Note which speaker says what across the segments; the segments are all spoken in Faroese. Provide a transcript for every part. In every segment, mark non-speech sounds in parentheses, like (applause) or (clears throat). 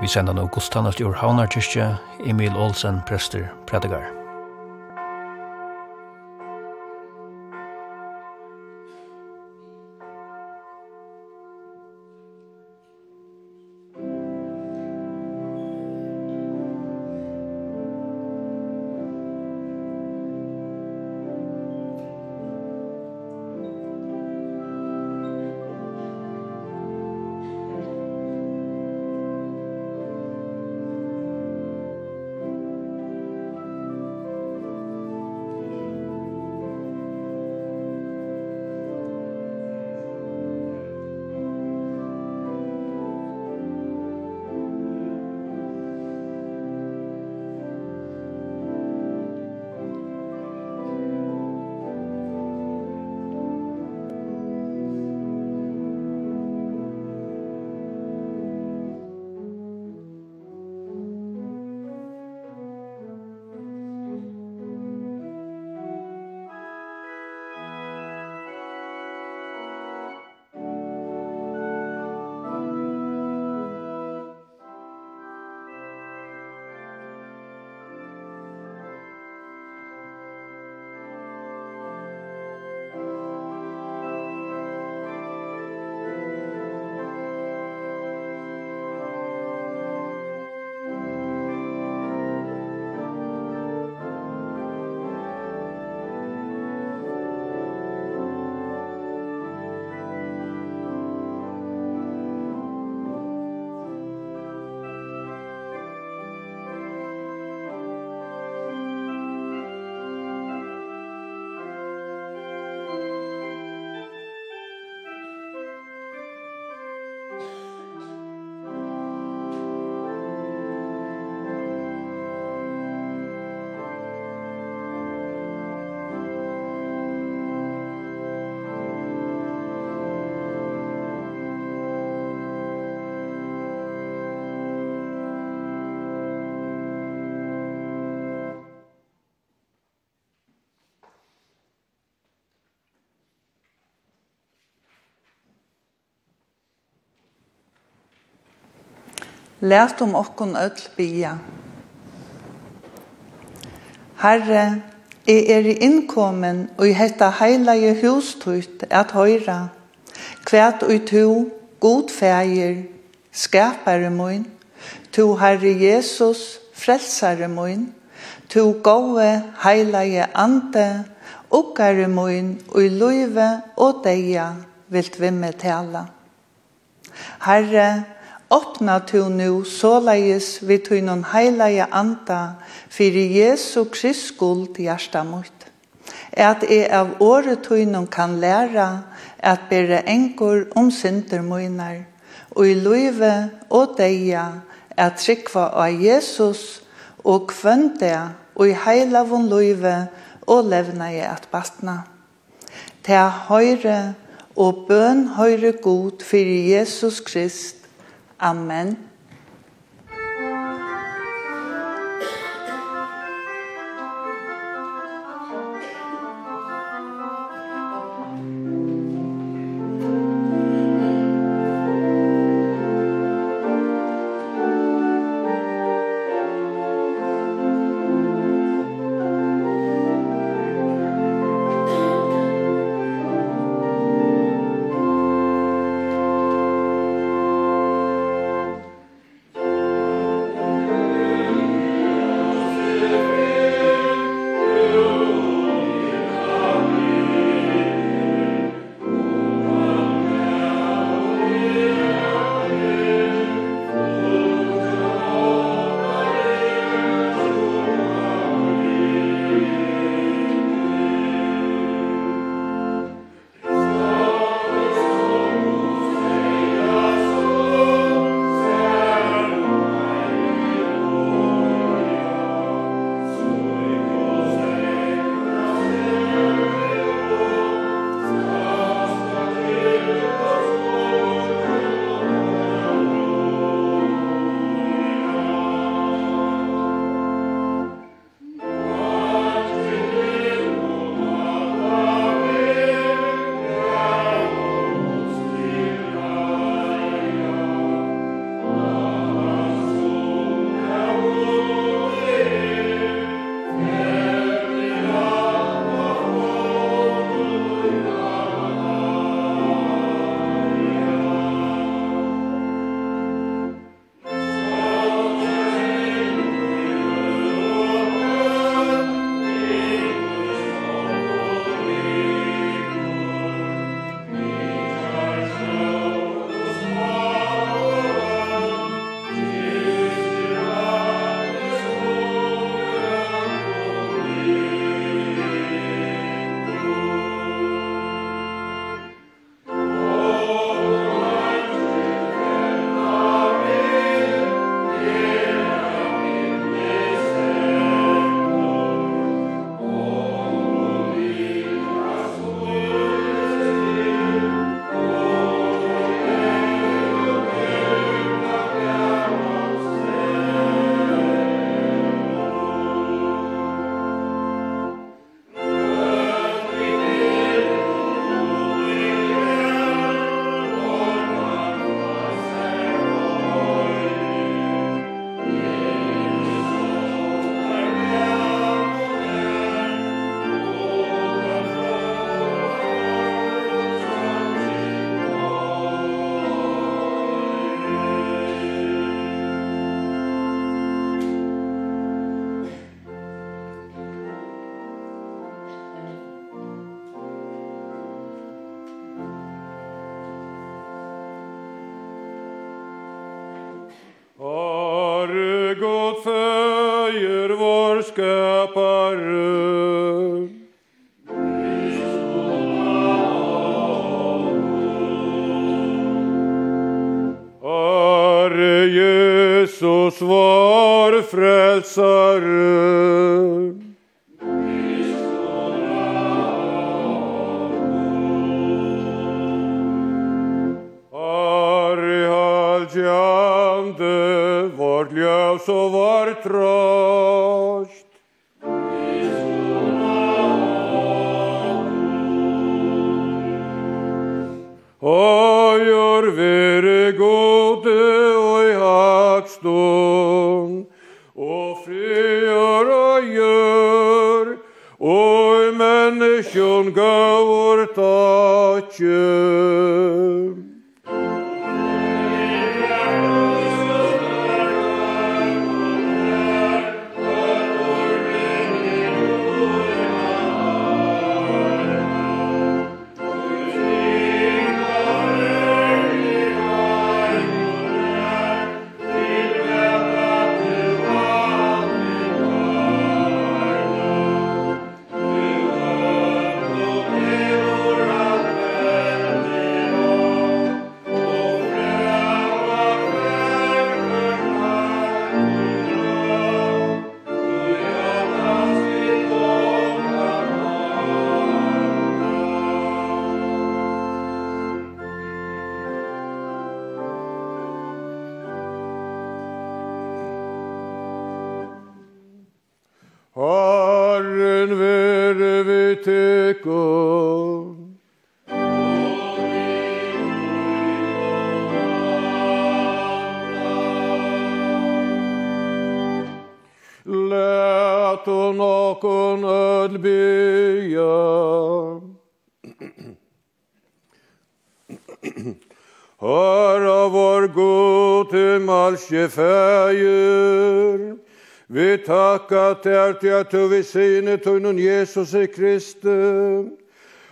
Speaker 1: Vi sender nå Gustanast Jord Havnarkirke, Emil Olsen, prester, predikar.
Speaker 2: Lært om okkon öll bia. Herre, jeg er innkommen og i hetta heilige hustut at høyra. Kvært og to, god fægir, skapare moin. To Herre Jesus, frelsare moin. To gode heilige ande, okkare moin og i løyve og deia vilt vimme tala. Herre, Åpna tu nu såleis vi tunnen heilige anda fyrir Jesu Krist skuld hjärsta mot. At jeg av året tunnen kan læra at bere enkor om synder møyner og i løyve og deia at trykva av Jesus og kvønte og i heila von løyve og levna i at bastna. Ta høyre og bøn høyre god fyrir Jesus Krist Amen.
Speaker 3: skal bygja. Hör av vår god til malske fäger. Vi takka til till att du vi sine och innan Jesus i Kristi.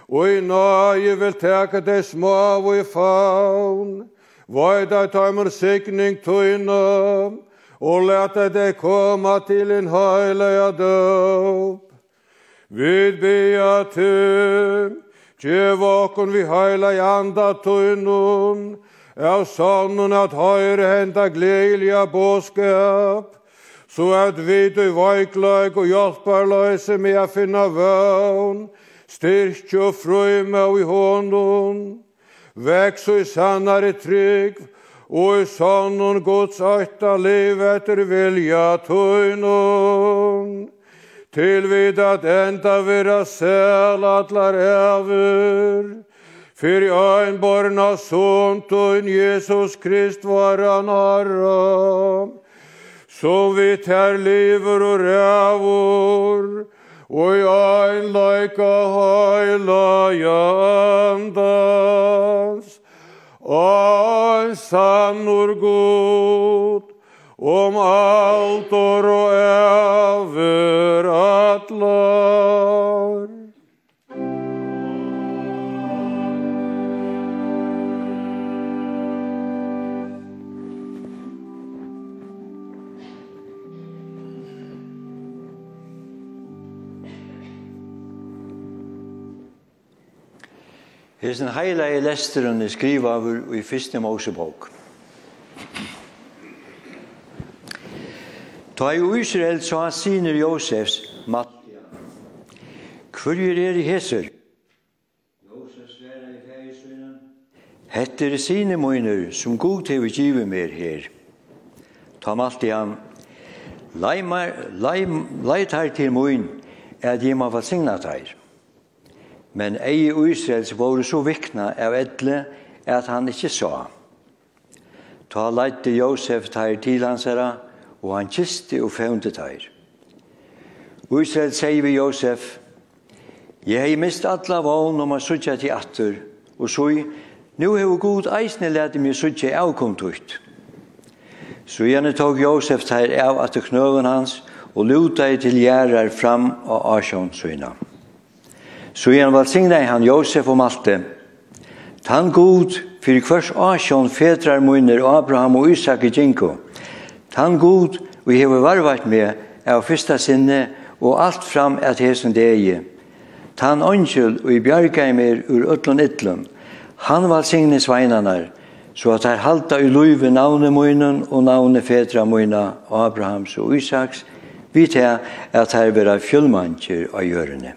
Speaker 3: Og i nøye vil takka det små og i faun, Vøy deg tøymer sikning tøyne, og leta deg koma til en høyla døp. Vid bea til, Gjev okon vi heila i anda tunnum, av sannun at høyre henta gleilja båskap, så at vi du veiklaik og hjelparløse med a finna vøvn, styrkje og frøyme og i hånden, veks og i sannare trygg, og i sannun gods øyta liv etter vilja tunnum til vid at enda vera sel atlar ever. Fyrir ein borna sunt og Jesus Krist var han harra, som vi ter lever og rævor, og i ein leika heila jandas, ein sannur god, om alt og över atlar.
Speaker 4: heila i lesteren er skrivaður í fyrste Mosebok. Ta i Israel sa han siner Josefs Mattia. Hvor er i heser? Josef sværa i feisøynen. Hette er sine møyner som god til å give mer her. Ta Mattia. Leit her til moin at jeg må signat her. Men ei i Israels var så vikna av edle at han ikkje sa. Ta leit Josef teir til hans herra, og han kiste og fevnte teir. Israel sier vi Josef, Jeg hei mist alla vogn om a sutja til atter, og så nu hei god eisne leti mig sutja avkomtukt. Så gjerne tog Josef teir av at knøven hans, og luta i til gjerrar fram av Asjons syna. Så var valsigna han Josef og Malte, Tan god fyrir kvars Asjon fetrar munner Abraham og Isak i Jinko, Tan god, vi hever varvart med, av fyrsta sinne, og alt fram at hesen degi. Tan onkel, og i bjarga ur ötlun ytlun. Han var signe sveinanar, så at her halta i luive navne muinen og navne fedra muina, Abrahams og Isaks, vit her at her vera fjölmanker av jörene.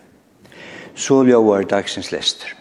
Speaker 4: Så ljóar dagsins lester.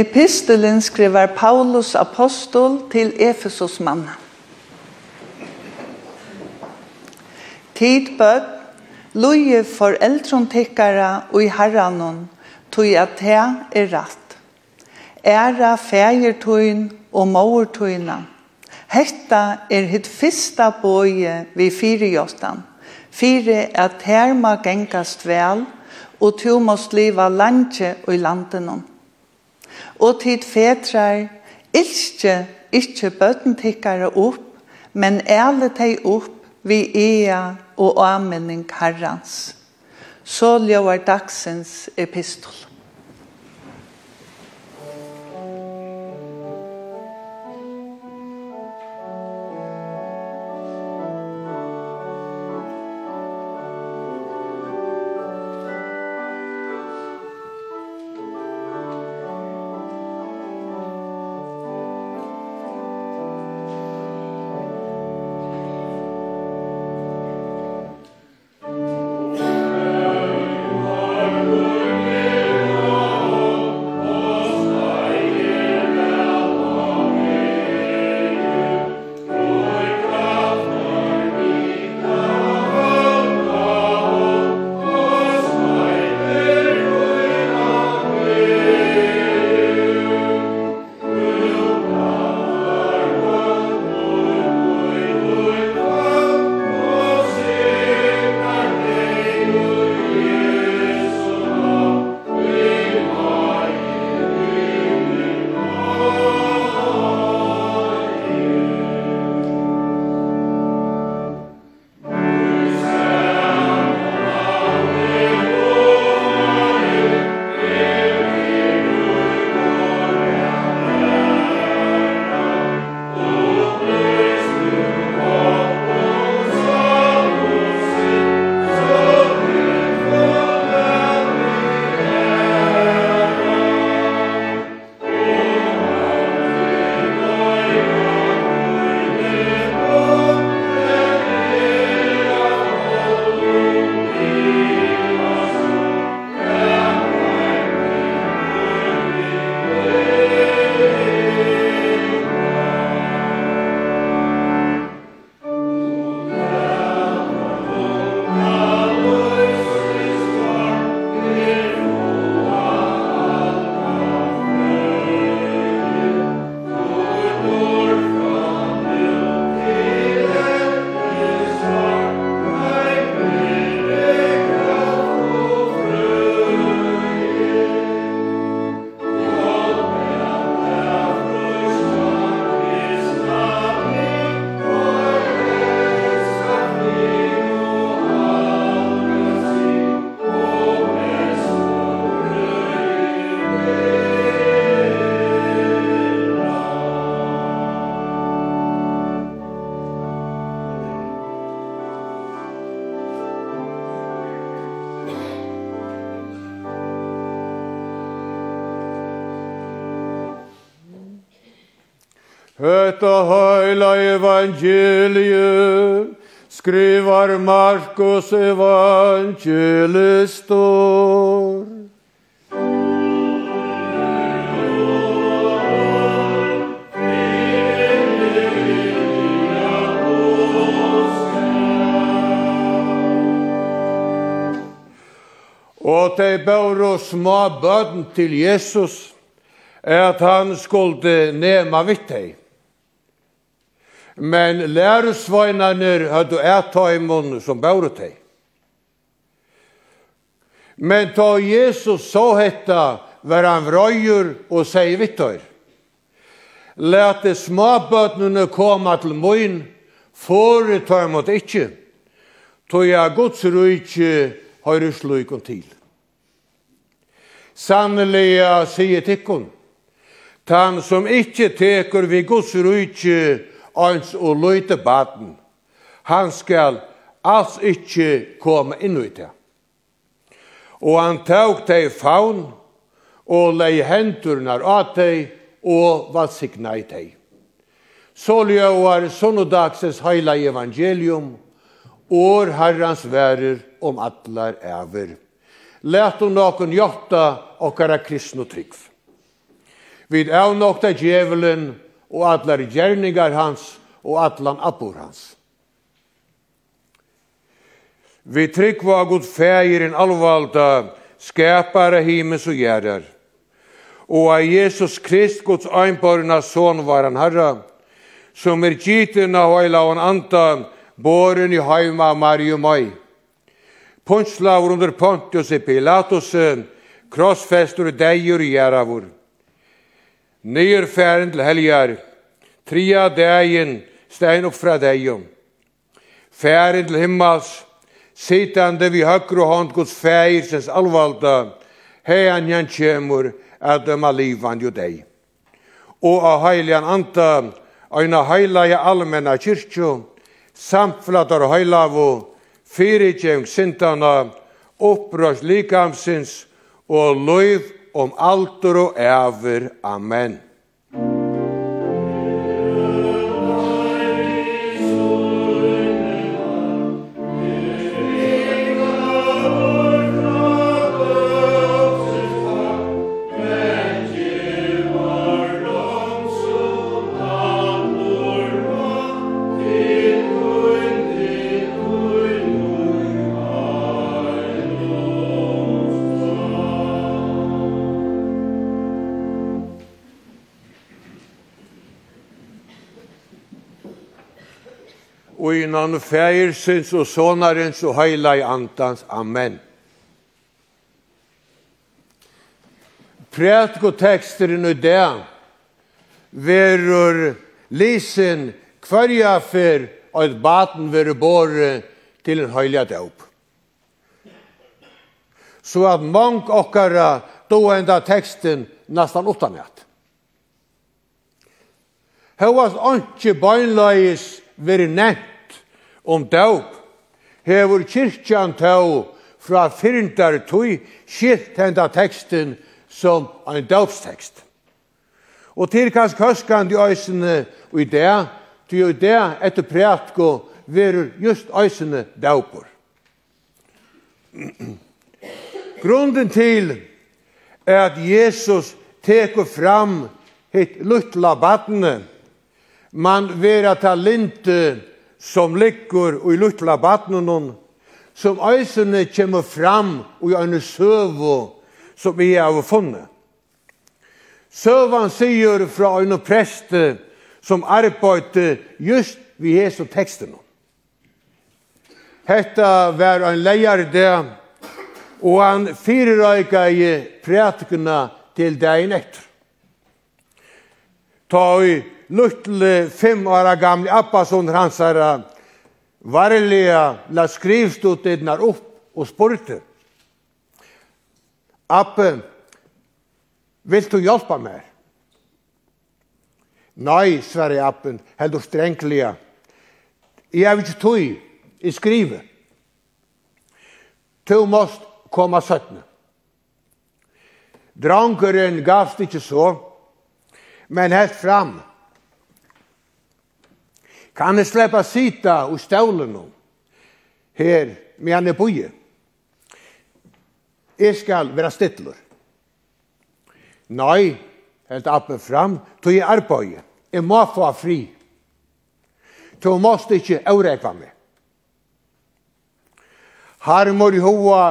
Speaker 2: Epistelen skriver Paulus apostol til Efesos mann. Tid bød, loje for eldrontikkara og i herranon, tog at det er rett. Æra fægertøyn og mårtøyna. Hetta er hitt fyrsta bøye vi firejostan. Fire at her ma gengast vel, og to måst liva landje og i landenon og tid fetrar, ilskje ikkje bøtten tikkare opp, men æle teg opp vi ea og amening herrans. Så ljøver dagsens epistel.
Speaker 3: detta hela evangelium, skrivar Markus evangelistor. Og de bære små bøten til Jesus, at han skulle nema vitt deg men lærusveinarnir høttu ættøymon som bæru deg. Men ta Jesus så hetta var han vrøyur og seg vittøyr. Læte småbøtnene koma til møyen, for det tar mot ikke. tog jeg gods rujtje høyre slukon til. Sannelig jeg sier tikkun, tan som ikkje teker vi Guds rujtje ans og løyte baden. Han skal alls ikkje komme inn i det. Og han tåg deg faun og lei hendurna av deg og valsigna i deg. Så ljøvar sonnodagsens heila evangelium, år herrans værer om atlar æver. Læt om nokon hjarta okkara kristno trygg. Vid av nokta djevelen og atlar gjerningar hans og atlan appur hans. Vi tryggva fægir en alvalda skapare himmels og gjerrar. Og av Jesus Krist, Guds einborna son, var han herra, som er gittin av heila og anta, boren i heima av Mario Mai. Ponslaur under Pontius i Pilatus, krossfestur degjur i gjerravur. Nyr færen til helgar, tria dagen stein upp fra deion. Færen til himmels, sitande vi høgru hånd Guds fæirsens alvalda, heian jan kjemur at døma livan jo deg. Og av heilian anda, øyna heilaja allmenna kyrkjo, samflatar heilavu, fyrirgjeng sintana, opprørs likamsins og løyv om alter og æver. Amen. navn fægersins og sonarens og heila i antans. Amen. Prætk og teksteren i det verur lisen kvarja fyr og et baten verur bore til en heila døp. Så at mange okkara då enda teksten nästan utanät. var anki beinleis veri nett om døp, hever kyrkjan tau fra fyrndar tøy skilt henda teksten som ein døpstekst. Og til kansk høskan de øysene i det, til i det etter prætko verur just øysene døpur. Grunden til er at Jesus teker fram hitt luttla badne, man vera ta linte som ligger i luttla badnunum, som øysene kommer fram i en søvo som vi har funnet. Søvan sier fra en prest som arbeidde just vi Jesu teksten. Hetta var en leier det, og han fyrrøyga i prætikene til dagen etter. Ta i luttle fem år gamle Appasson hansara varliga la skrivst ut upp og spurte. Appe, vil du hjelpa meg? Nei, sverre Appen, held du strenglia. Jeg er ikke tog, jeg skriver. Du måst koma søttene. Drankeren gavst ikke så, men helt fram. Kan jeg slippe sita og stålen nå? Her, med han er boje. Jeg skal være stittler. Nei, helt oppe fram, tog jeg arbeid. Jeg må få fri. Du måste ikke avrekva meg. Her må du hoa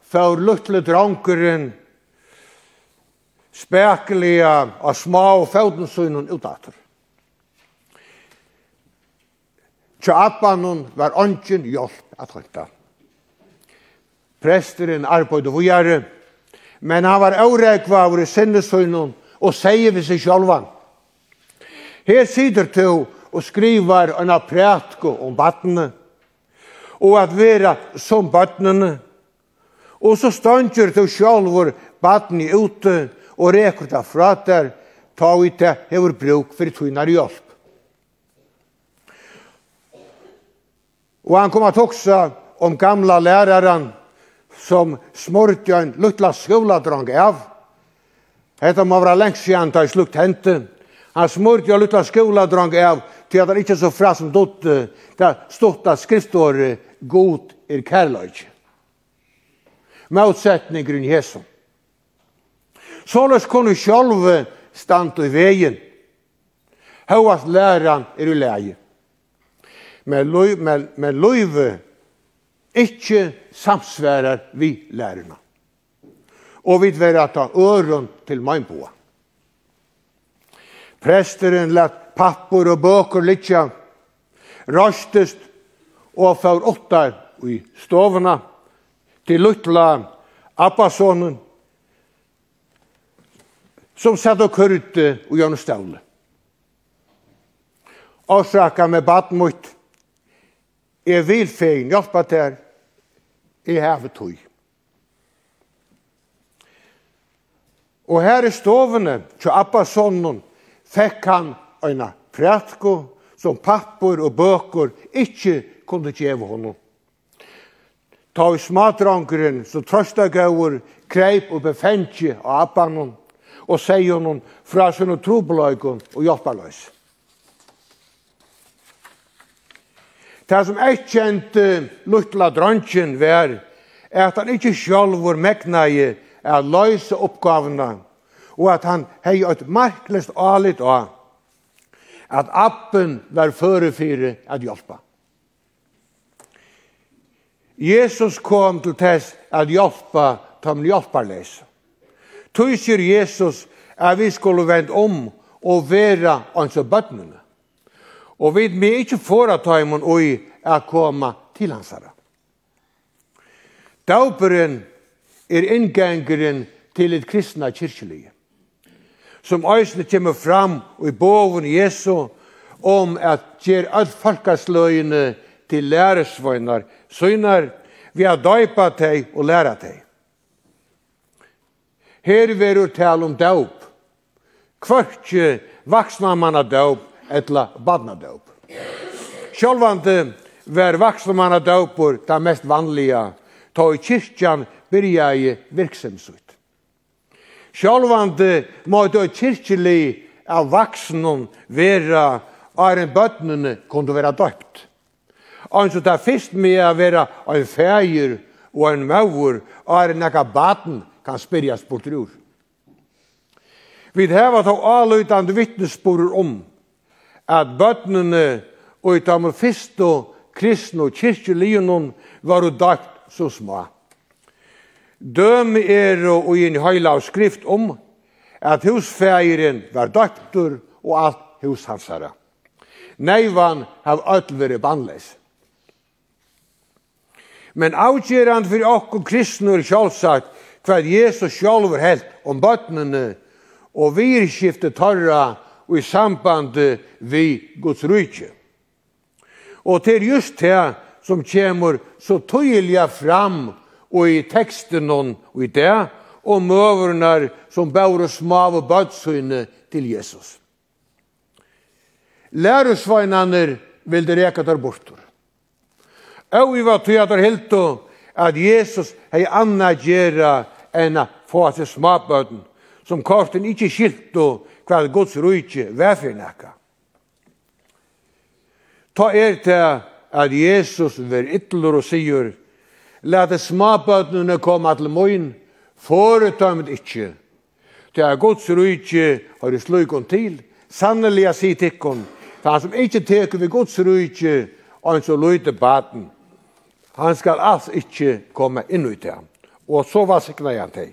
Speaker 3: for luttle drankeren spekelige og små fødensøgnen utater. Tja abbanon var ongen hjelp at høyta. Presteren arbeidde vujare, men han var avrekva av sinnesøgnon og sier vi seg sjálvan. Her sider to og skriver en prætko om vattnet, og at vera som vattnene, og så stanger to sjálvor vattnet ute og rekur ta fra der, ta ut det hever bruk for tunar hjelp. Og han kom at också om gamla läraren som smörte en luttla skoladrang av. Hetta må vara lengst siden da slukt hente. Han smörte en luttla skoladrang av til at han ikke så fra som dott, det stått av skriftåret god er kærløyk. Motsetning grunn Jesus. Såles kunne sjálv stand i vegin. Hauast læran er i leie med løy, med, med løyve ikkje samsværar vi lærarna. Og vi vil ta øren til meinboa. Presteren lett pappor og bøker litja, rastest og får åttar i stovna til luttla Abbasonen, som satt og kurte og gjørne stavle. Årsaka med badmutt, Jeg vil fein hjelpa til. i har tog. Og her i stovene, til Abbasonnen, fikk han en prætko som pappor og bøker ikke kunne gjeve honom. Ta i smadrangeren, så trøsta gauur kreip og befentje av Abbanon, og sier honom fra sin trobeløygon og hjelpaløysen. Det som jeg kjente luttla dronjen var at han ikke sjálf var megnai å løse oppgavene og at han hei et marklist alit av at appen var føre at hjelpa. Jesus kom til tess at hjelpa tam hjelparleis. Tøy sier Jesus at vi skulle vende om og vera ans og bøtnene. Og vi er ikke foreta imen og å komme til hans herre. Dauperen er inngangeren til et kristna kyrkjelige, som eisne kommer fram i boven Jesu om at gjer alt folkasløyene til læresvøynar, søynar vi har døypa teg og læra teg. Her verur tal om daup. Kvartje vaksna manna daup, etla badnadaup. Sjálvandi var vaksnumannadaupur ta mest vanliga, ta i kyrkjan byrja i virksemsut. Sjálvandi måtte kyrkjelig av vaksnum vera æren bøtnene kunde vera døpt. Anso ta fyrst med a vera en fægir og en mauer, og en nekka baten kan spyrjas bort ur. Vi hever þá avløytande vittnessporer om at bøtnene og i fyrst og kristne og kyrkjeligene var dagt så små. Døm er og i en høyla av skrift om at husfeiren var døkter og alt hushansere. Neivan har alt vært bandleis. Men avgjerand for okko kristne er sjálfsagt hva Jesus sjálfur helt om bøtnene og virkskiftet torra og i samband vi Guds rydtje. Og det er just det som kommer så tydelig fram og i teksten og i det, og møverne som bærer smave bødsøyne til Jesus. Læresveinene vil det reka der bortur. Og vi var tydelig at det helt at Jesus hei anna gjerra enn a få seg smabøden, som korten ikkje skilt og hva Guds rujtje vær for nekka. Ta er til at Jesus ver ytler og sier, Lade smabøtnene komme til møyen, foretømmet ikkje. Det er gods rujtje har i sløykon til, sannelig jeg sier tikkon, for han som ikkje teker vi gods rujtje, og han så løyte baten, han skal alls ikkje komme inn ut til ham. Og så var sikna jeg han til.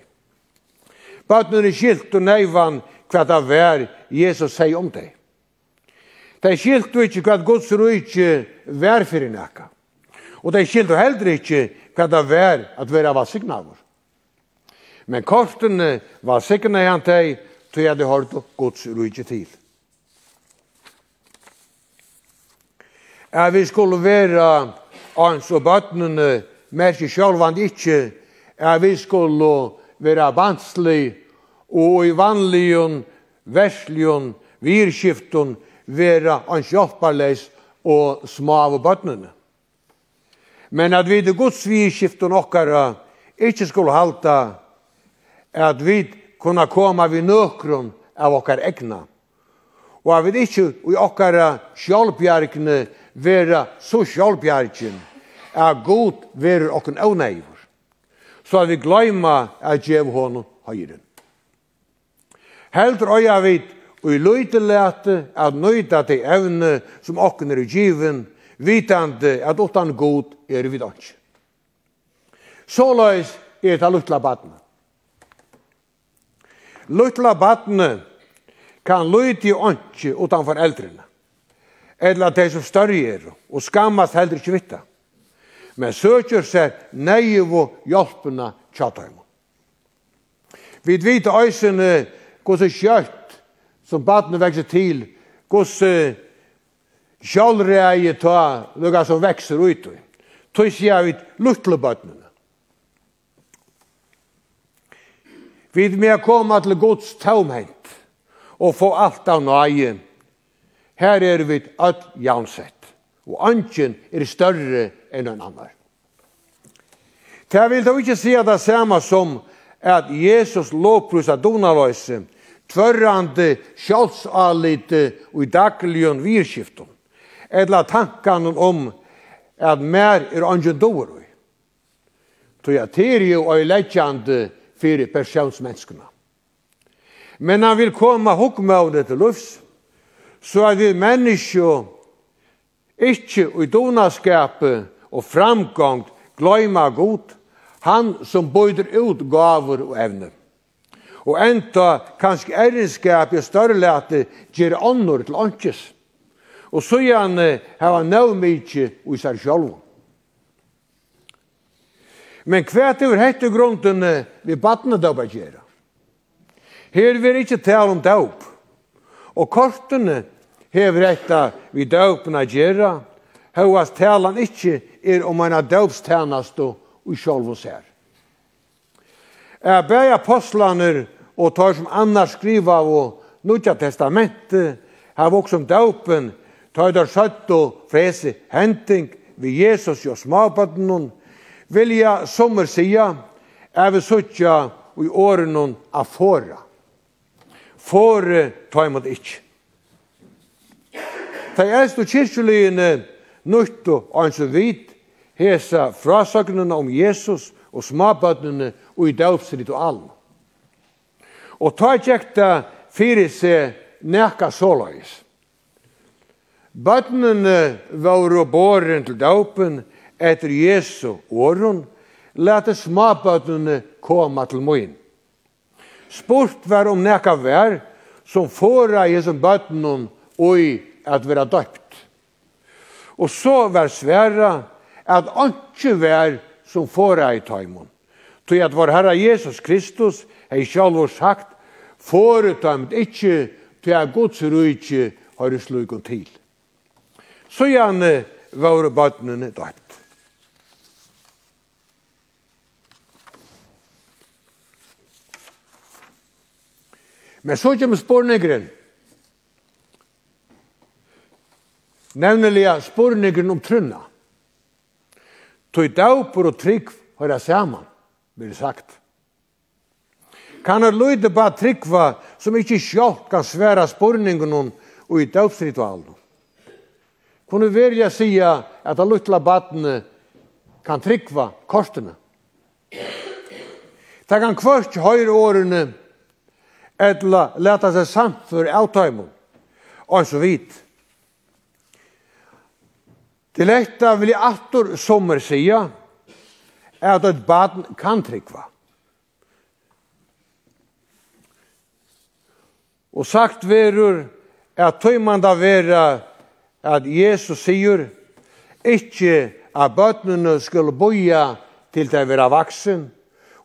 Speaker 3: Bøtnene er skilt og neivan, hva det var Jesus sier om deg. De skilte ikke hva Guds rujtje var for i nekka. Og de skilte heller ikke hva det var at vi var signavur. Men kortene var sikna i han teg, så jeg hadde hørt Guds rujtje til. At vi skulle være ans og bøtnene, merke sjølvand ikke, at vi skulle være vanslig og i vanligen, versligen, virkiften vera en kjøpparleis og små av bøtnene. Men at vi til Guds virkiften okkara ikkje skulle halta at vi kunne komme vid nøkron av okkar egna. Og at vi ikke i okkara sjálfbjergene vera så sjálfbjergen at god vera okkar avneivur. Så at vi gløyma at djev honom høyren. Heldur øya vit og i løyte lete at nøyta til evne som okken er i given, vitande at utan god er vi dønk. Så løys er det luttla badne. Luttla badne kan løyte i utanfor utan foreldrene. Eller at de som større er og skammast heldur ikke vitta. Men søker seg nøyevo hjelpene tjataimo. Vi vet øysene Gås er kjøtt som badene vekser til. Gås er kjallreie ta lukka som vekser ut. Tøy sier vi luttle badene. Vi med komme til Guds tomhet og få alt av nøye. Her er vi alt jansett. Og anken er større enn en annan. Det vil da ikke si at det er samme som at Jesus lovprus donaløse tvørrande sjálfsalite og i dagligen virskiftum, eller tankan om at mer er angen dår vi. Jeg til jo og leggjande fyrir persjonsmenneskene. Men han vil komme hukmåne til lufs, så er vi menneskje ikkje i donaskapet og framgångt gløyma god, han som bøyder ut gaver og evner og enda kanskje erenskap i størrelete gjør ånder til åndkes. Og så gjerne har han nøv mykje i seg sjálf. Men kvært over hette grunden vi badne døpa gjøre. Her vil ikke tale om døp. Og kortene hever etta vi døpen å gjøre, høyast talan ikkje er om en døpstjenest og sjálf hos her. Jeg ber apostlaner og tar som annars skriva og Nudja testamentet, her vokst om daupen, tar der søtt og frese henting vi Jesus og smabaden vilja sommer sia, er vi søtja og i åren hon fora. Fore tar imot ikkje. Ta eist og kyrkjulene nutt og ans og vit, hesa frasøgnene om Jesus og smabaden og i daupsritualen. Og ta tjekta fyrir seg nekka såløys. Bøttene var og båren til daupen etter Jesu åren, lette smabøttene koma til moin. Spurt var om nekka vær som fåra Jesu bøttene oi at vera døpt. Og så var sværa at anki vær som fåra i taimon. Tog at vår Herre Jesus Kristus hei sjálfur sagt, foretømt ikkje til a Guds rujtje har i slugun til. Så gjerne var bøtnene døpt. Men så kommer spurningren. Nemlig spurningren om trunna. Tøy daupur og trygg høyra saman, blir sagt. Kan er løyde bare tryggva som ikkje sjálf kan sværa spurningunum og i døpsritualen. Kunne velja sia at a luttla badne kan tryggva kortene. Det kan kvart høyre årene etla leta seg samt for avtøymon, og så vidt. Til etta vil jeg atur sommer sia at et baden kan tryggva. Og sagt verur at tøymanda vera at Jesus sigur ikkje at bøtnene skulle boja til det vera vaksen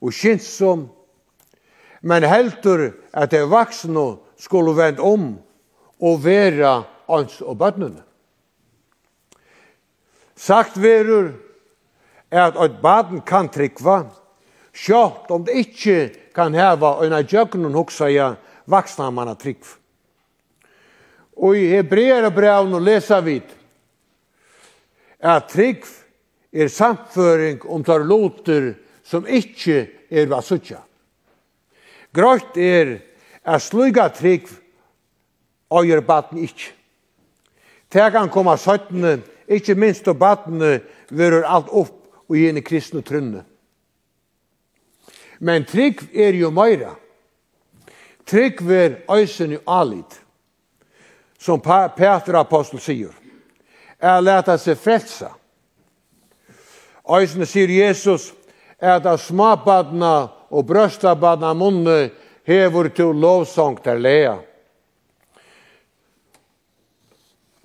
Speaker 3: og kinsom, men heldur at det vaksne skulle vend om og vera ans og bøtnene. Sagt verur at eit baden kan trykva, sjått om det ikkje kan heva øyna djøgnen hoksa ja, vaksna manna trygg. Og i Hebreer og brevn og lesa vid at trygg er samføring om tar loter som ikkje er vasutja. Grått er at sluga trygg og gjør baten ikkje. Det kan komme søttene, ikkje minst og badene, verur alt opp og gjerne kristne trunne. Men trygg er jo meira. Trygg ver øysen i alit, som Peter Apostel sier, er leta seg frelsa. Øysen sier Jesus, er da smabadna og brøstabadna munne hever til lovsang til lea.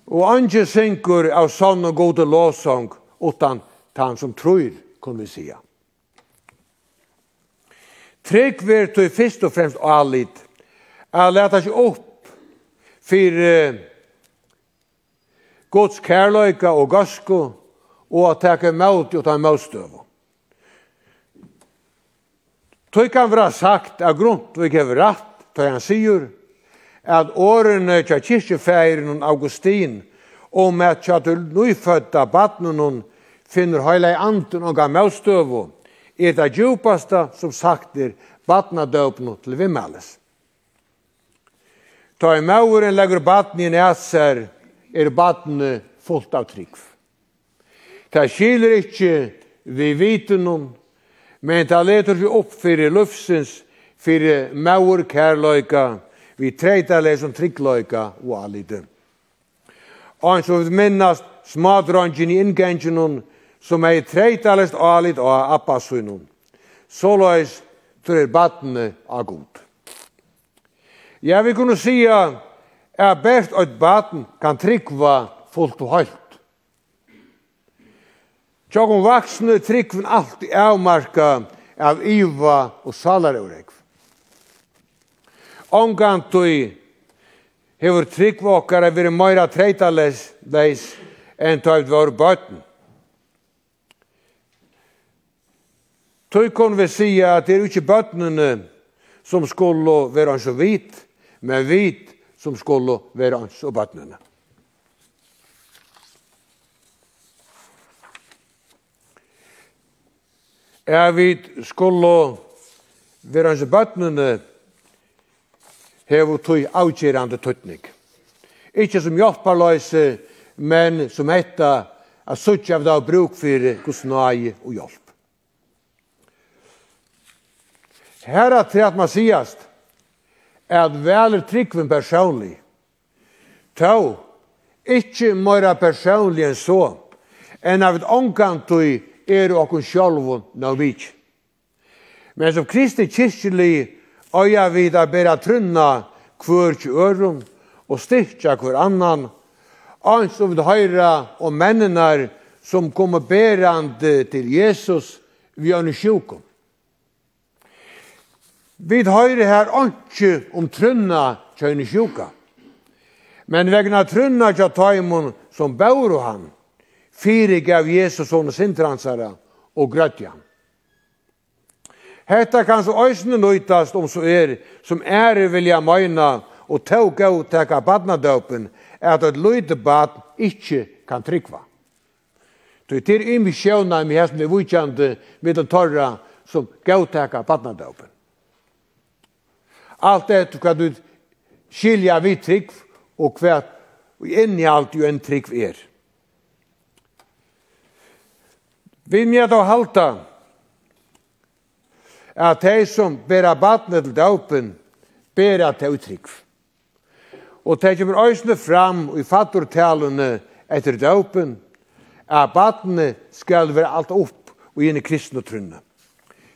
Speaker 3: Og andre synker av sånn og gode lovsang utan han som tror, kan vi sija. Trygg ver til først og fremst alit, Jeg leter ikke opp for uh, Guds kærløyka og gasko og at teke møt og ta møtstøv. Tøy kan være sagt av grunn, tøy kan være rett, tøy han sier, at årene tja kyrkjefeiren Augustin om at tja til nyfødda badnen finner høyla i anten og gav møtstøv er det djupasta som sagt er badnadøpno til vimmales. Ta i mauren legger baden i næser, er baden fullt av trygg. Ta skiler ikkje vi viten om, men ta leter vi opp fyrir lufsens, fyrir maur kærløyka, vi treita lesom tryggløyka og allite. Og så vi minnast smadrangen i ingengen som er treita lest alit og appasynun. Så løys tror er av god. Ja, vi kunne si at best og baten kan tryggva fullt og høyt. Tjokken vaksne tryggven alltid avmarka av iva og salareuregv. Omgantui hefur tryggvåkara vire meira treitales leis enn tøyft var bøtten. Tøy kon vi sia at det er ikke bøtnene som skulle være så vidt, men vit som skulle være ans og bøttene. Er vit skulle være ans og bøttene hever tog avgjerande tøtning. Ikke som hjelparløse, men som hetta at suttje av dag bruk for gusnai og hjelp. Her er det at man sigast, at veler tryggven personlig. Tå, ikkje møyra personlig enn så, enn av et omkantui er okkur sjálfun ná vik. Men som kristi kyrkjeli øya vid a bera trunna kvörk ørum og styrkja hver annan, ans om det høyra og mennenar som kommer berande til Jesus vi er sjukum. Vi høyre her ikke om trunna kjøyne sjuka. Men vegna trunna kja taimon som bauro han, fyrig gav Jesus sånne sintransare og grøtja. Hetta kan så òsne nøytast om så er, som ære vilja møyna og tåg av teka badnadøpen, at et løyde bad ikkje kan tryggva. Du det er imi sjøvna i hesten vi vujkjande med den torra som gav teka badnadøpen. Allt etter hva du skilja vi trygg og hva inni alt jo en trygg er. Vi med å halta at de som bera badnet til døpen, bera til utrygg. Og de kommer øysene fram i fattortalene etter døpen, at badnet skal være alt opp og gjerne kristne trunne.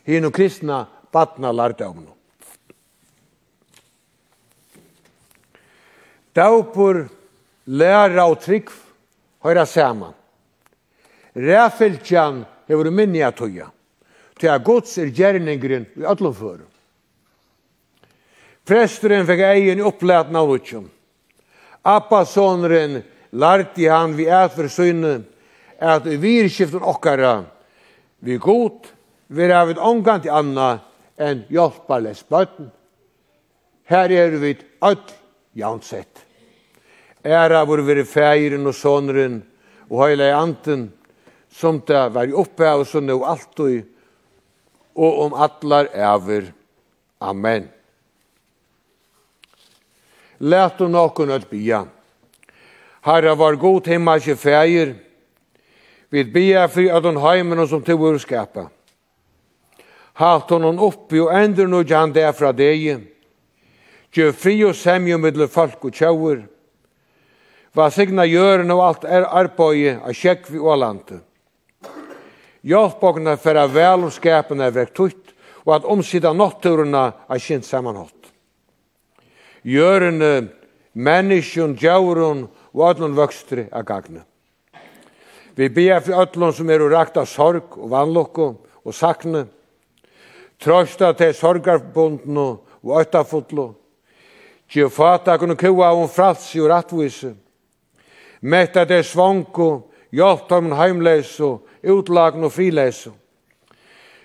Speaker 3: Gjerne kristne badna lardøvnene. Daupur, læra og trygg høyra saman. Ræfylgjan hefur minni at tøya. Til at gods er gjerningrin i öllum fyrir. Presturen fekk egin upplætna av utsjum. Appasonren larti han vi ät for at vi skiften okkara vi god vi er ongant omgang til anna enn hjelparles bøtten. Her er vi öll javnsett. Æra vår veri fægiren og sonren og heila anten som det var i oppe av oss og nå alltid, og om atlar æver. Amen. Læt du nokon at bia. Herre var god himmelske feir. vi bia fri at hon heimen og som til vår skapa. Halt hon hon oppi og endur no jan det fra deg, Gjø fri og semje middel folk og tjauer. Va signa gjøren og alt er arbeid av sjekk vi og landet. Hjelp okna færa vel og skapene er vekt ut, og at omsida natturene er kjent sammanhått. Gjørene, menneskjen, djauren og ødlun vøkstre er gagne. Vi ber for ødlun som er urakt av sorg og vannlokko og sakne, trøsta til sorgarbundene og øttafotlo, Gjev fata kunne kua om fralsi og rattvise. Metta det svanko, hjelp dem heimleise, utlagn og frileise.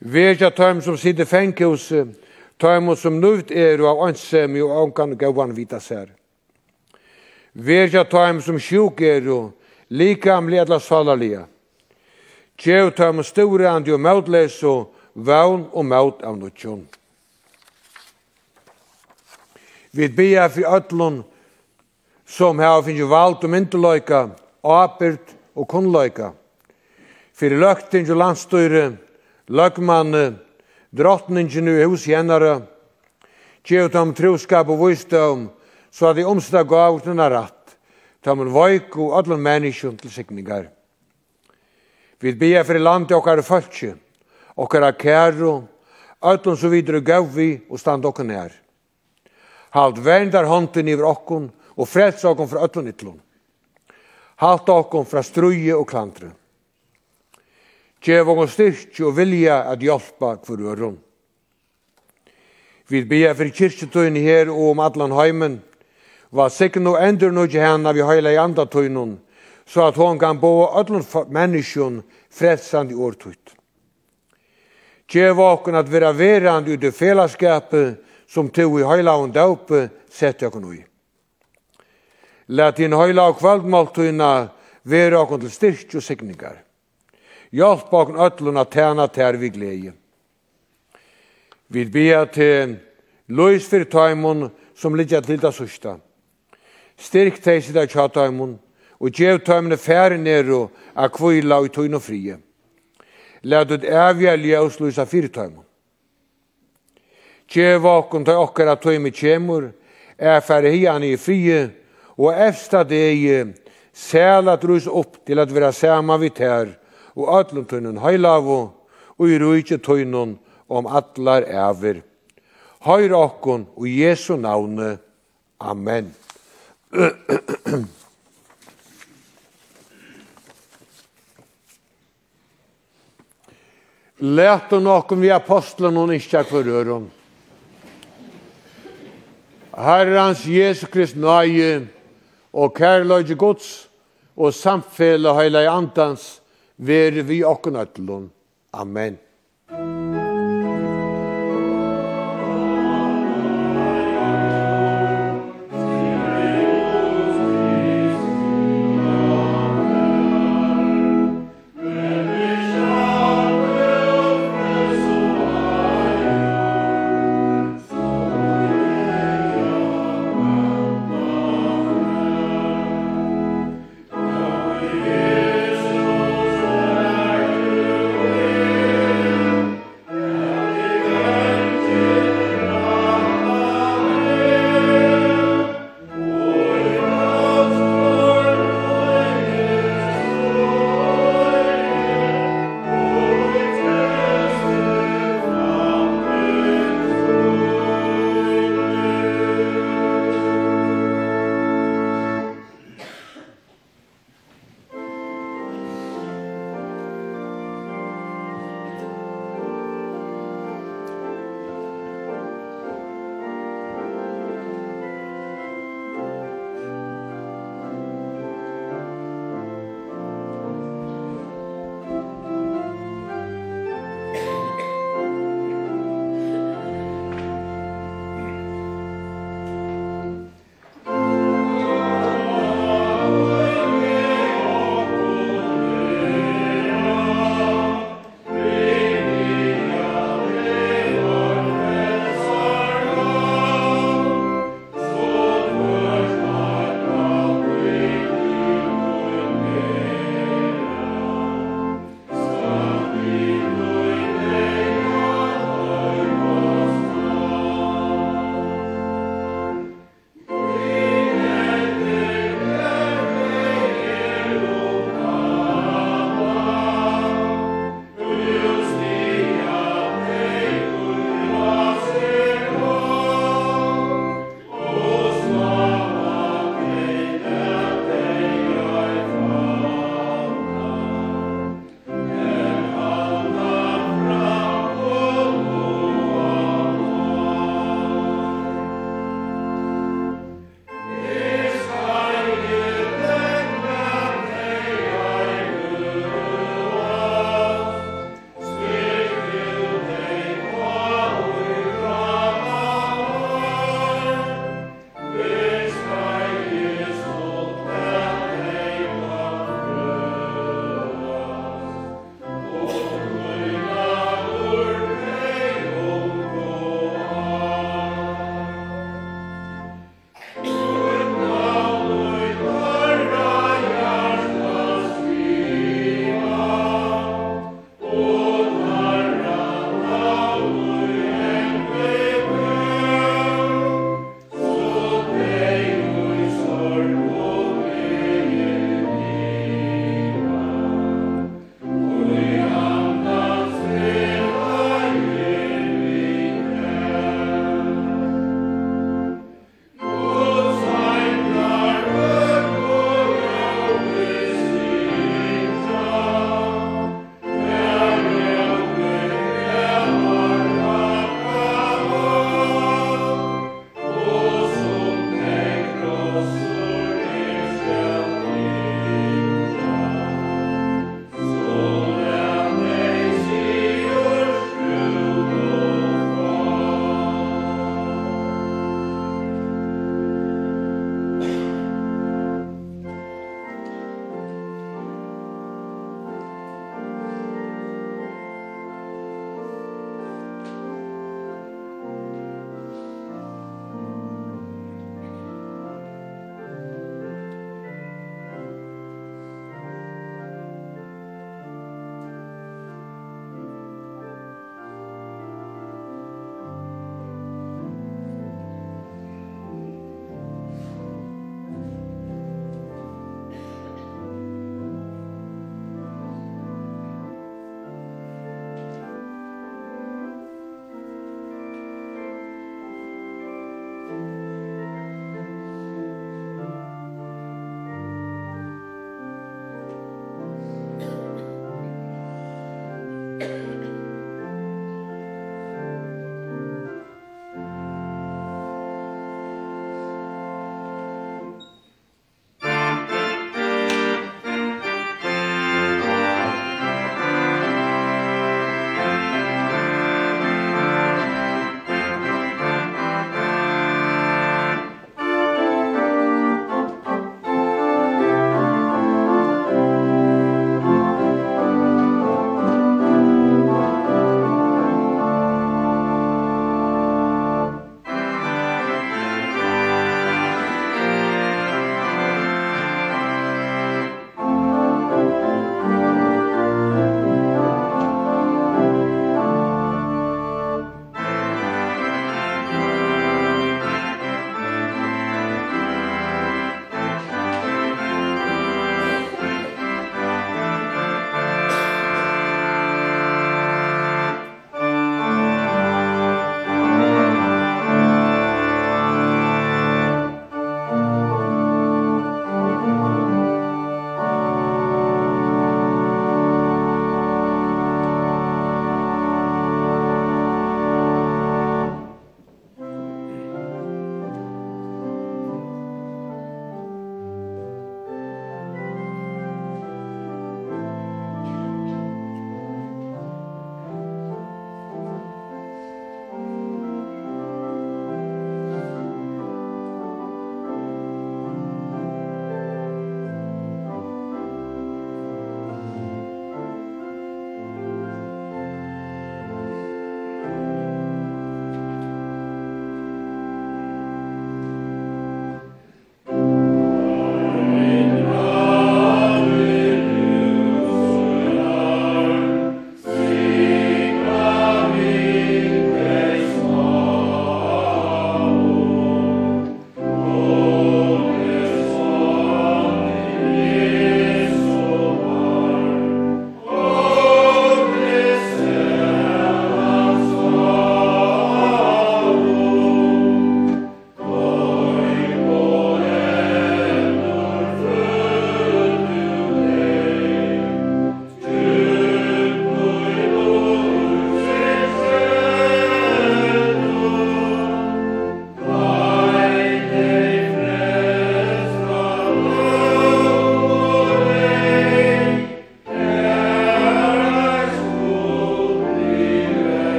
Speaker 3: Verja tøym som sitter fengkjose, tøym som nuvt er og av ansemi og ankan gauan vita sær. Verja tøym som sjuk er og likam ledla salalia. Gjev tøym storandi og møtleise, vaun og maut av nutjon. Vi bia for ötlun som hava finnju vald og myndeløyka, ábyrd og kunnløyka. Fyrir løgting og landstøyre, løgmanne, drottningin i hus hennara, gjev om troskap og vysdom, så at de omsta gav utnana ratt, ta en vajk og ötlun menneskjum til sikningar. Vi bia fyrir landi okkar fölkje, okkar kæru, ötlun så videre gav vi og stand okkar nær. Halt vendar hånden i okkon og frels okkon fra ötlun ytlun. Halt okkon fra struje og klantre. Gjev okkon styrk og vilja at hjelpa for øron. Vi ber for kyrkjetøyne her og om allan heimen, var sikken og endur nødje henne vi heila i andatøynen, så at hon kan bo öllun menneskjon frelsand i årtøyt. Gjev okkon at vera verand ut i felaskapet, som to i høyla og døpe sette okkur i. Læt din høyla og kvaldmåltøyna være okkur til styrk og signingar. Hjalp okkur öllun at tæna tær vi glede. Vi bia til løys fyrir tøymon som ligger til det sørste. Styrk teg sida tja tøymon og gjev tøymene færre nero og akvila og tøyno frie. Læt ut evja ljøs løysa fyrir Kjev okkur til ta okkara tøymi kjemur, er færre hian i frie, og efsta degi sæl at rus opp til at vera sama vi tær, og atlum tøynun heilavu, og i rujtje tøynun om atlar æver. Høyr okkon og Jesu navne. Amen. Lært og nokon vi apostlen og nisja for øron. Herrans Jesu Krist nøye og kærløyde gods og samfelle heilig antans, vere vi okken ætlun. Amen.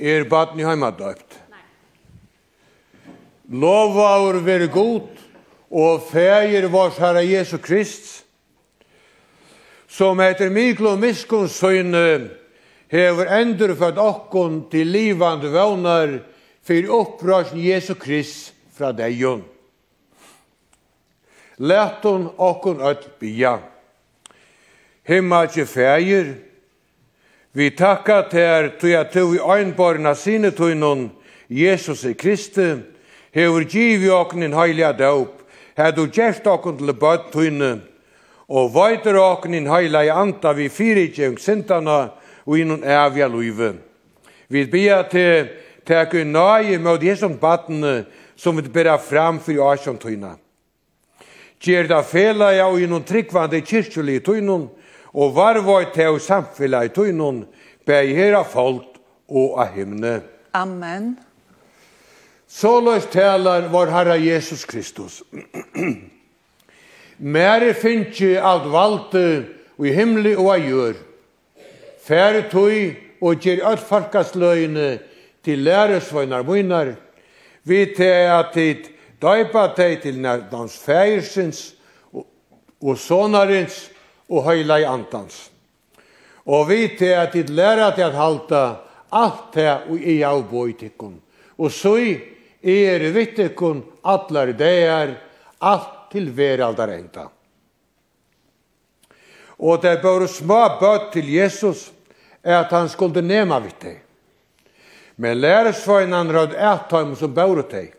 Speaker 3: Er baden i heimadøpt? Nei. Lova er veri god, og feir vars herre Jesu Krist, som etter Miklo Miskons miskunnssøyne hever endur for okkon til livande vånar fyrir opprørsen Jesu Krist fra deion. Lætun okkon öll bia. Himma tje feir, Vi takka ter tui at tui einborna sine tuinun, Jesus i Kristi, hevur givi oknin heiliga daup, her du gjerst okun til bøtt tuine, og veitur oknin heiliga anta vi fyrirgjeng sintana og inun evja luive. Vi bia til tek un nøye mot jesum battene som vi bera fram fyrir asjon tuina. Gjerda fela ja og inun tryggvande kyrkjuli tuinun, og varvoi til samfellet i tøynun, bæg her av folk og av himne.
Speaker 2: Amen.
Speaker 3: Så løs talar vår Herre Jesus Kristus. (clears throat) Mere finnje alt valde i himli og av gjør. Færre tøy og gjer alt farkasløyene til læresvøynar munar, vi til at tid døypa teg til nærdans fægersins og, og sonarins, og høyla i antans. Og vi til at dit læra til at halta alt det og i av bøytikken. Og så er vittikken atler deir, alt til veraldar enda. Og det bør små bøtt til Jesus, er at han skulle nema vitt deg. Men læresvøgnan rød ættheim som bør deg.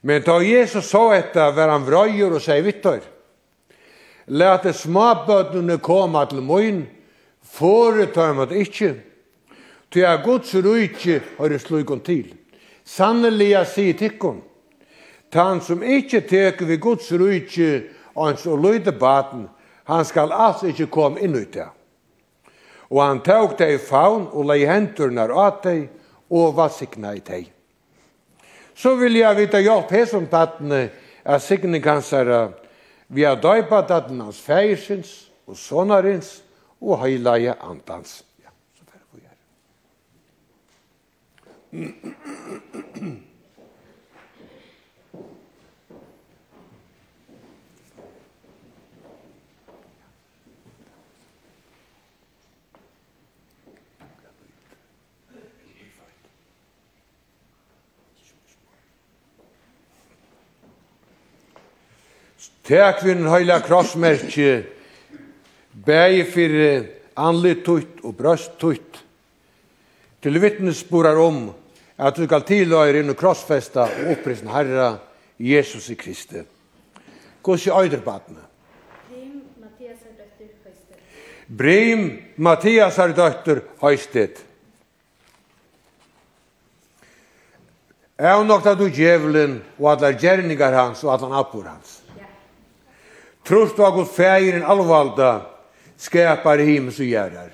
Speaker 3: Men da Jesus så etter, var han vrøyer og sier vittar. Læte småbøtene komme til møyen, foretar man det ikke. Ty er Guds rujtje har det slukon til. Sannelig jeg sier tikkum. Tan som ikke teker vi Guds rujtje ans og løyde baten, han skal altså ikke komme inn ut det. Og han tok deg i faun og lei henturna av deg og vassikna i deg. Så vil jeg vite hjelp her som tattene er sikning kansere Vi har døypa at hans feirsins og sonarins og heilaje andans. Ja, så færre vi her. Tek vi den høyla krossmerkje, bæg fyrir anlitutt og brøst tutt, til vittnesborar om at du skal tilhøyre inn og krossfesta og opprisen Herra Jesus i Kristi. Gås i øyderbatene. Brim Mathias er døtter høystet. Brim Mathias er døtter høysted. Er nok at du djevelen og at det er gjerninger hans og at han appor hans. Trost og god fægir en allvalda skapar himmels og gjerrar.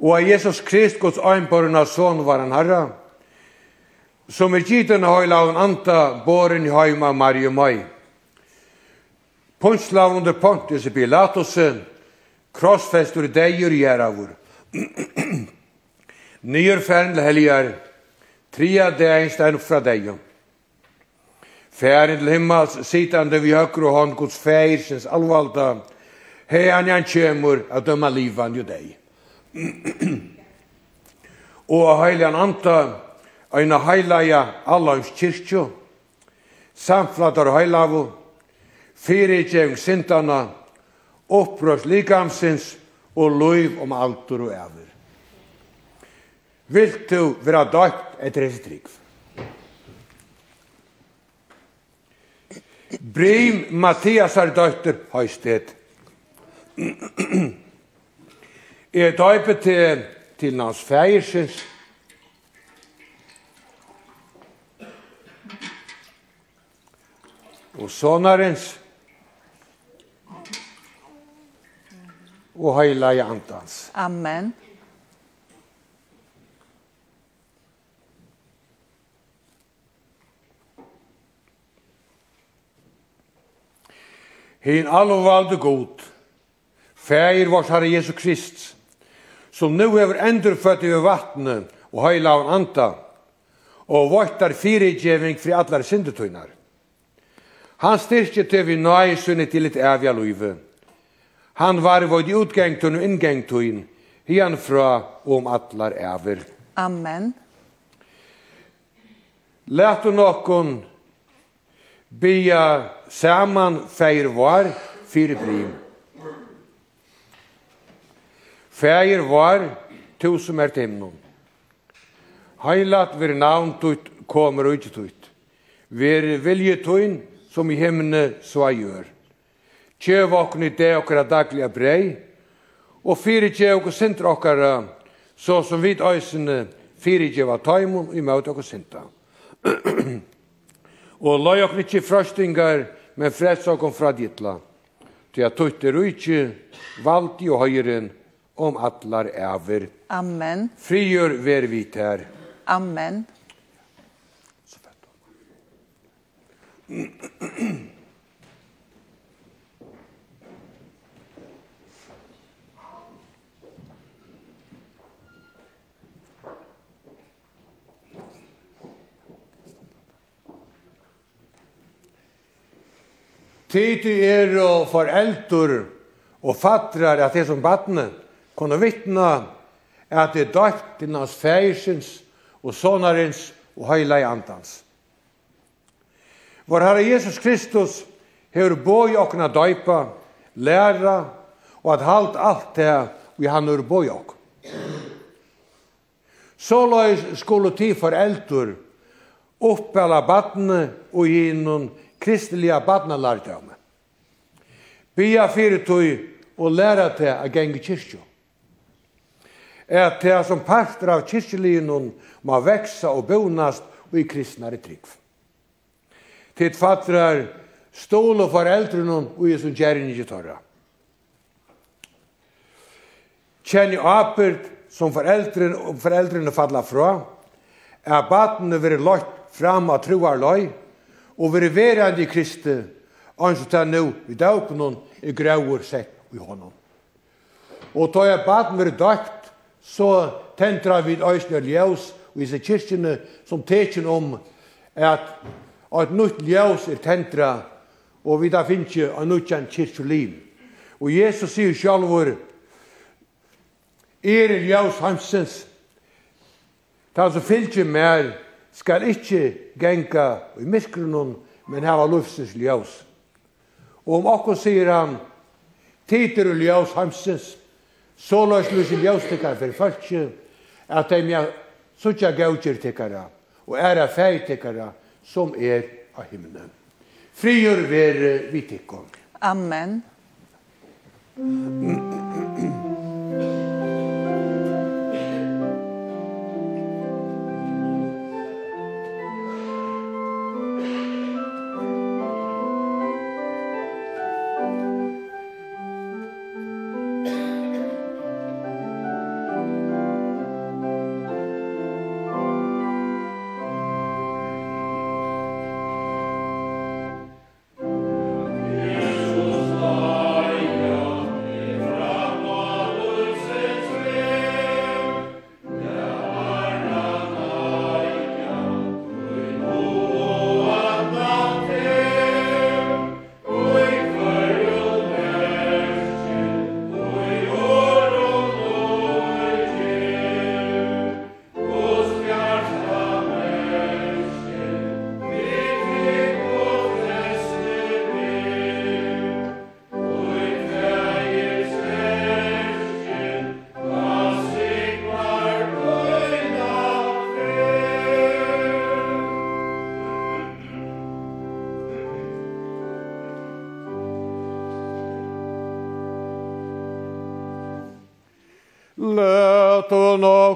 Speaker 3: Og av Jesus Krist, Guds øynborna son var han herra, som er gittan høyla av en anta boren i høyma Mario Mai. Punslav under Pontius Pilatus, krossfestur deir gjerravur. (clears throat) Nyrfern helgar, tria deir stein fra deir. Færen til himmels, sitande vi høkru hånd, Guds færsens allvalda, hei han kjemur a døma livan jo deg. og a heilian anta, eina heilaja allans kyrkjo, samflatar heilavu, fyrirgjeng sintana, opprøst likamsins og loiv om altur og æver. Vilt du vera døgt etter hessi trygg? Brim Mathiasar døtter høystet. Jeg døyper til, til hans feiersens. og sonarens og heila i antans.
Speaker 2: Amen.
Speaker 3: Hin allvalde god, fægir vårs Herre Jesu Krist, som nu hever endurfødt i vattnet og høyla av anta, og våttar fyrirgjeving fri allar syndetøynar. Han styrkje til vi nøy sunne til et evja luive. Han var i vårt utgengtun og inngengtun, hian fra og om allar ever.
Speaker 2: Amen.
Speaker 3: Lætu nokkun bya saman feir var fyrir blim. Feir var tu som er timnum. Heilat vir navn tut kommer ut tut. Vir vilje tuin som i himne så gjør. Tjev okkur i det okkara dagliga brei, og fyrir tjev okkur sintra okkara, så som vid øysene fyrir kjøva taimon i møte okkur sintra. Og løy okkur ikkje frøstingar, men frels okkur fra dittla. Til at tøytte ikkje vald i høyren, om atlar æver.
Speaker 2: Amen.
Speaker 3: Frigjør ver vit her.
Speaker 2: Amen. (clears throat) (clears throat)
Speaker 3: Tid er og foreldur og fattrar at det som badne kunne vittna at det er døypt hans færsins og sonarins og heila i andans. Vår Herre Jesus Kristus hever boi okna døypa, læra og at halt alt det vi han ur boi ok. Såløys skulle ti foreldur oppela badne og gjennom kristeliga badnalardame. Bia fyrir tøy og læra til a gengi kyrkju. Er til som parter av kyrkjelinun ma veksa og bonast og i kristnare trygg. Tid fatrar stål og foreldrunun og i som gjerning i torra. Kjenni apert som og foreldrene falla fra, er batene veri lagt fram av truar løy, og veri verandi i Kristi, ans og ta nu i daupenon i grauur sett i honom. Og ta jeg baden mer døpt, så tentra vi øysne ljøs og i kyrkjene som tekjen om at at nytt ljøs er tentra og vi da finnes av nyttjan kyrkjeliv. Og Jesus sier sjalvor, er ljøs hansens, ta så fylkje mer skal ikkje genka i miskrunnen, men hava lufsens ljós. Og om okkur sier han, tider og ljós hamsens, så løs lusin ljós tikkar for falskje, at de mja suttja gautjer tikkara, og æra fei tikkara, som er av himmelen. Frigjør ver vi tikkong.
Speaker 2: Amen.
Speaker 3: Mm.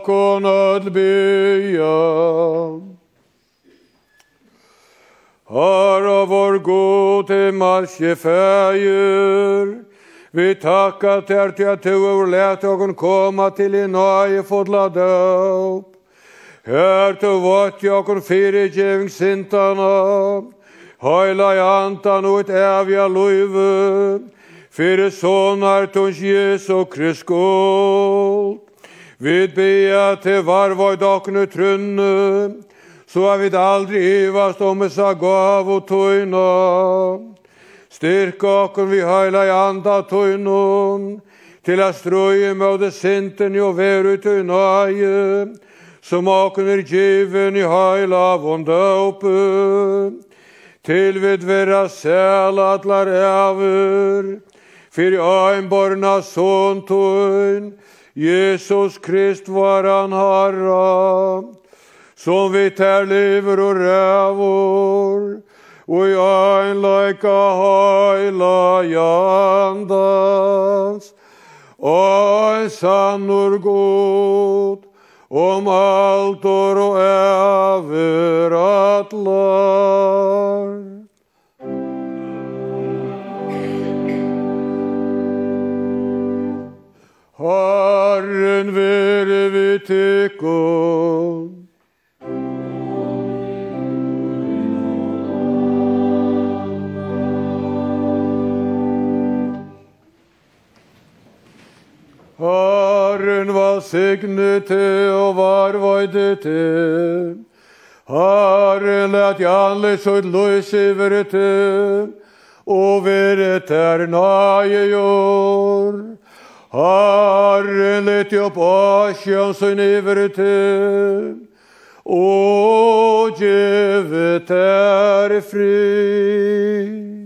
Speaker 3: okkon öll bya. Har av vår gode marsje fäger, vi tackar ter till att du överlät okkon komma till i nöje fodla döp. Hör till fyrir jokkon sintana, Høyla i antan og et evja luive, fyrir sonar tons Jesu Kristus. Vi bea til var i dakne trunne, så er vi aldri ivast om et sagav og tøyna. Styrk okken vi heila i anda tøyna, til a strøye med det sinten jo veru tøynaie, som okken er given i heila av oppe. Til vid vera sæla atlar eivur, fyrir ein borna son tøyna, Jesus Krist var han harra, som vi tær lever og rævor, og i ein leika heila jandans, ein sannur god, om alt og över atlas. tykkon. Herren var signe til og var vøyde til. Herren lät så et løs i vere til, og vere ternaie jord. Herren lett jo på sjøen sin iverite, og gjevet er fri.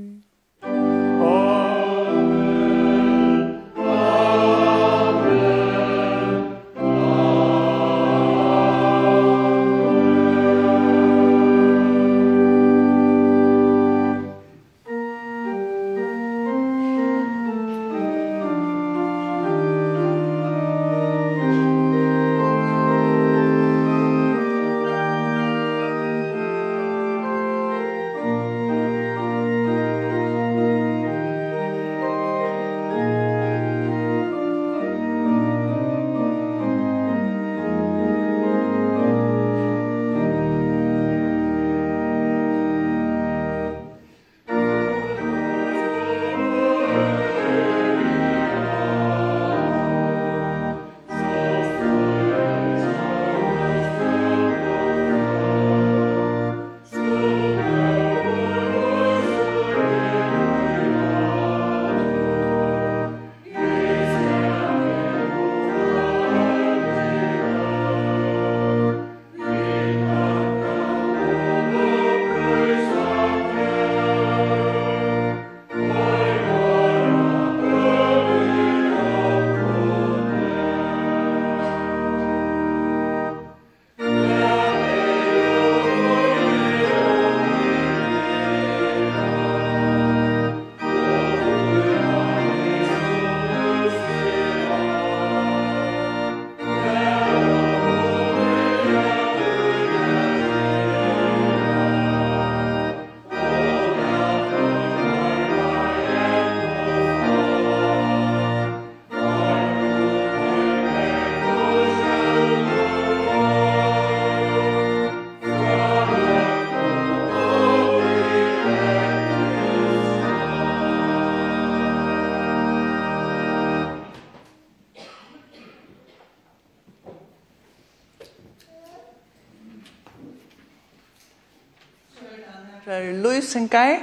Speaker 2: hilsingar,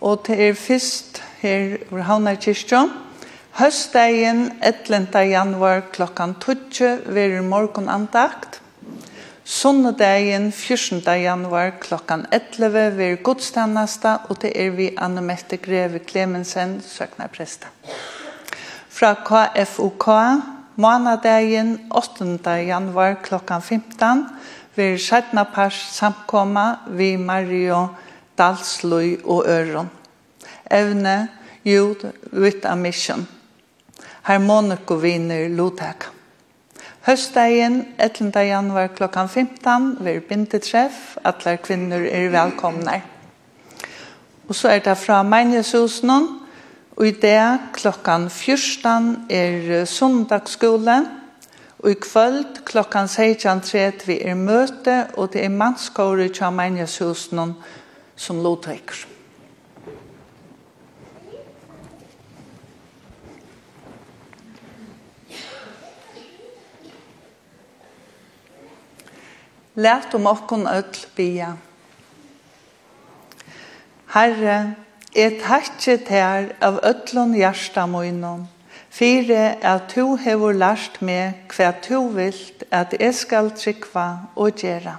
Speaker 2: og det er fyrst her over Havnar Kirstjån. Høstdagen 11. januar klokkan 12 verur morgon andakt. Sonnedagen 14. januar klokkan 11 verur godstannasta, og det er vi Annemette Greve Klemensen, søknapresta. Fra KFUK, månadagen 8. januar klokkan 15 verur sjætna pars samkomma vi Mario dalsløy og øron. Evne, jord, with a mission. Harmonikovinner lotak. Høstdagen, 11. januar klokkan 15, ved bindetreff. Atler kvinner er velkomne. Og så er det fra Menjeshusen, og i det klokkan 14 er sundagsskolen, Og i kvöld klokkan 16.30 er møte, og det er mannskåret til Ameniashusen som lovteker. Lært om okkon öll bia. Herre, jeg takkje tær av öllon hjarta moinon, Fyre at tu hevur lært meg hva tu vilt at jeg skal trykva og gjera.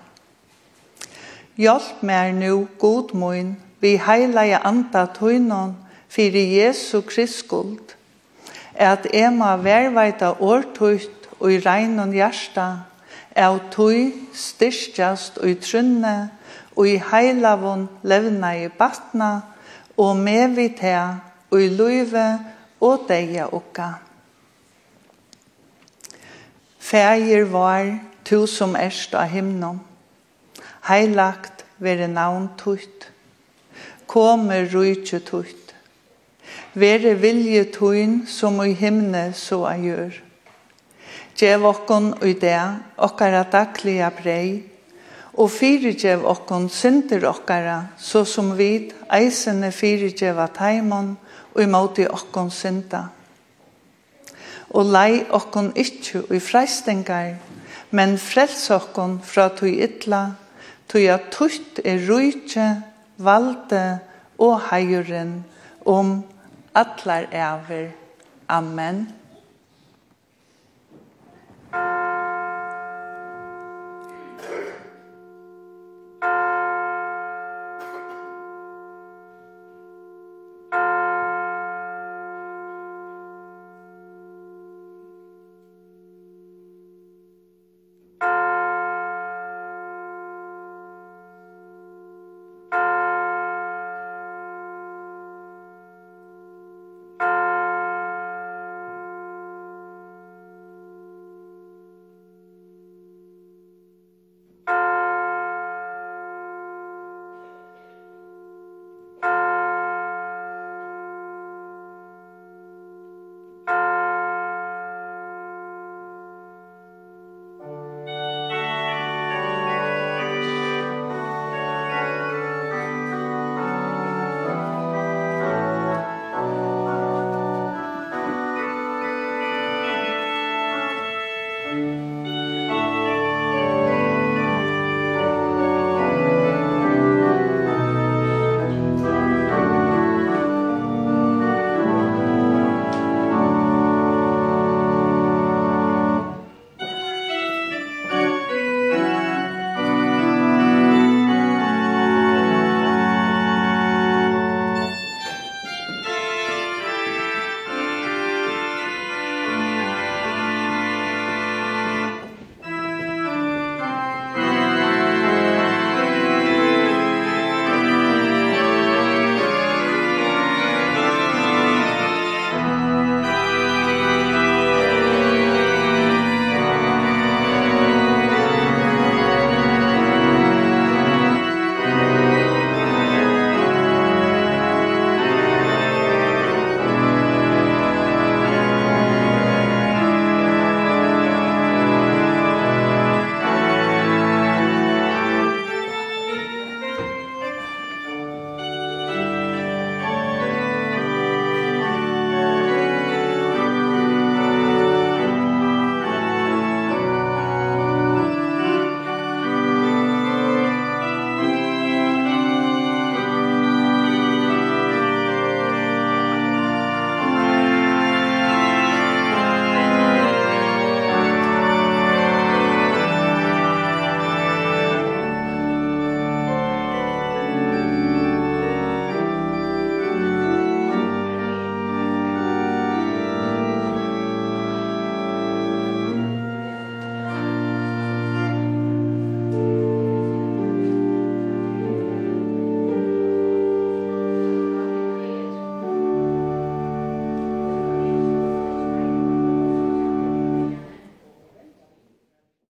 Speaker 2: Hjelp meg nu, god mun, vi heilige anda tøynon, fyrir Jesu Kristskuld, at ema verveita årtøyt og i regnon hjersta, av tøy styrstjast og i trunne, og i heilavon levna i batna, og med vi til, og i løyve og deia okka. Fægir var, tu som erst av himnom, heilagt vere navn tutt. Kome rujtje tutt. Vere vilje tuin som i himne så a gjør. Gjev okkon ui det, okkara daglige brei, og fyrirgjev okkon synder okkara, så som vid eisene fyrirgjeva taimon og imoti okkon synda. Og lei okkon ikkje i freistingar, men frels okkon fra tui ytla tog at tutt er rujtje, valde og heieren om atlar ever. Amen.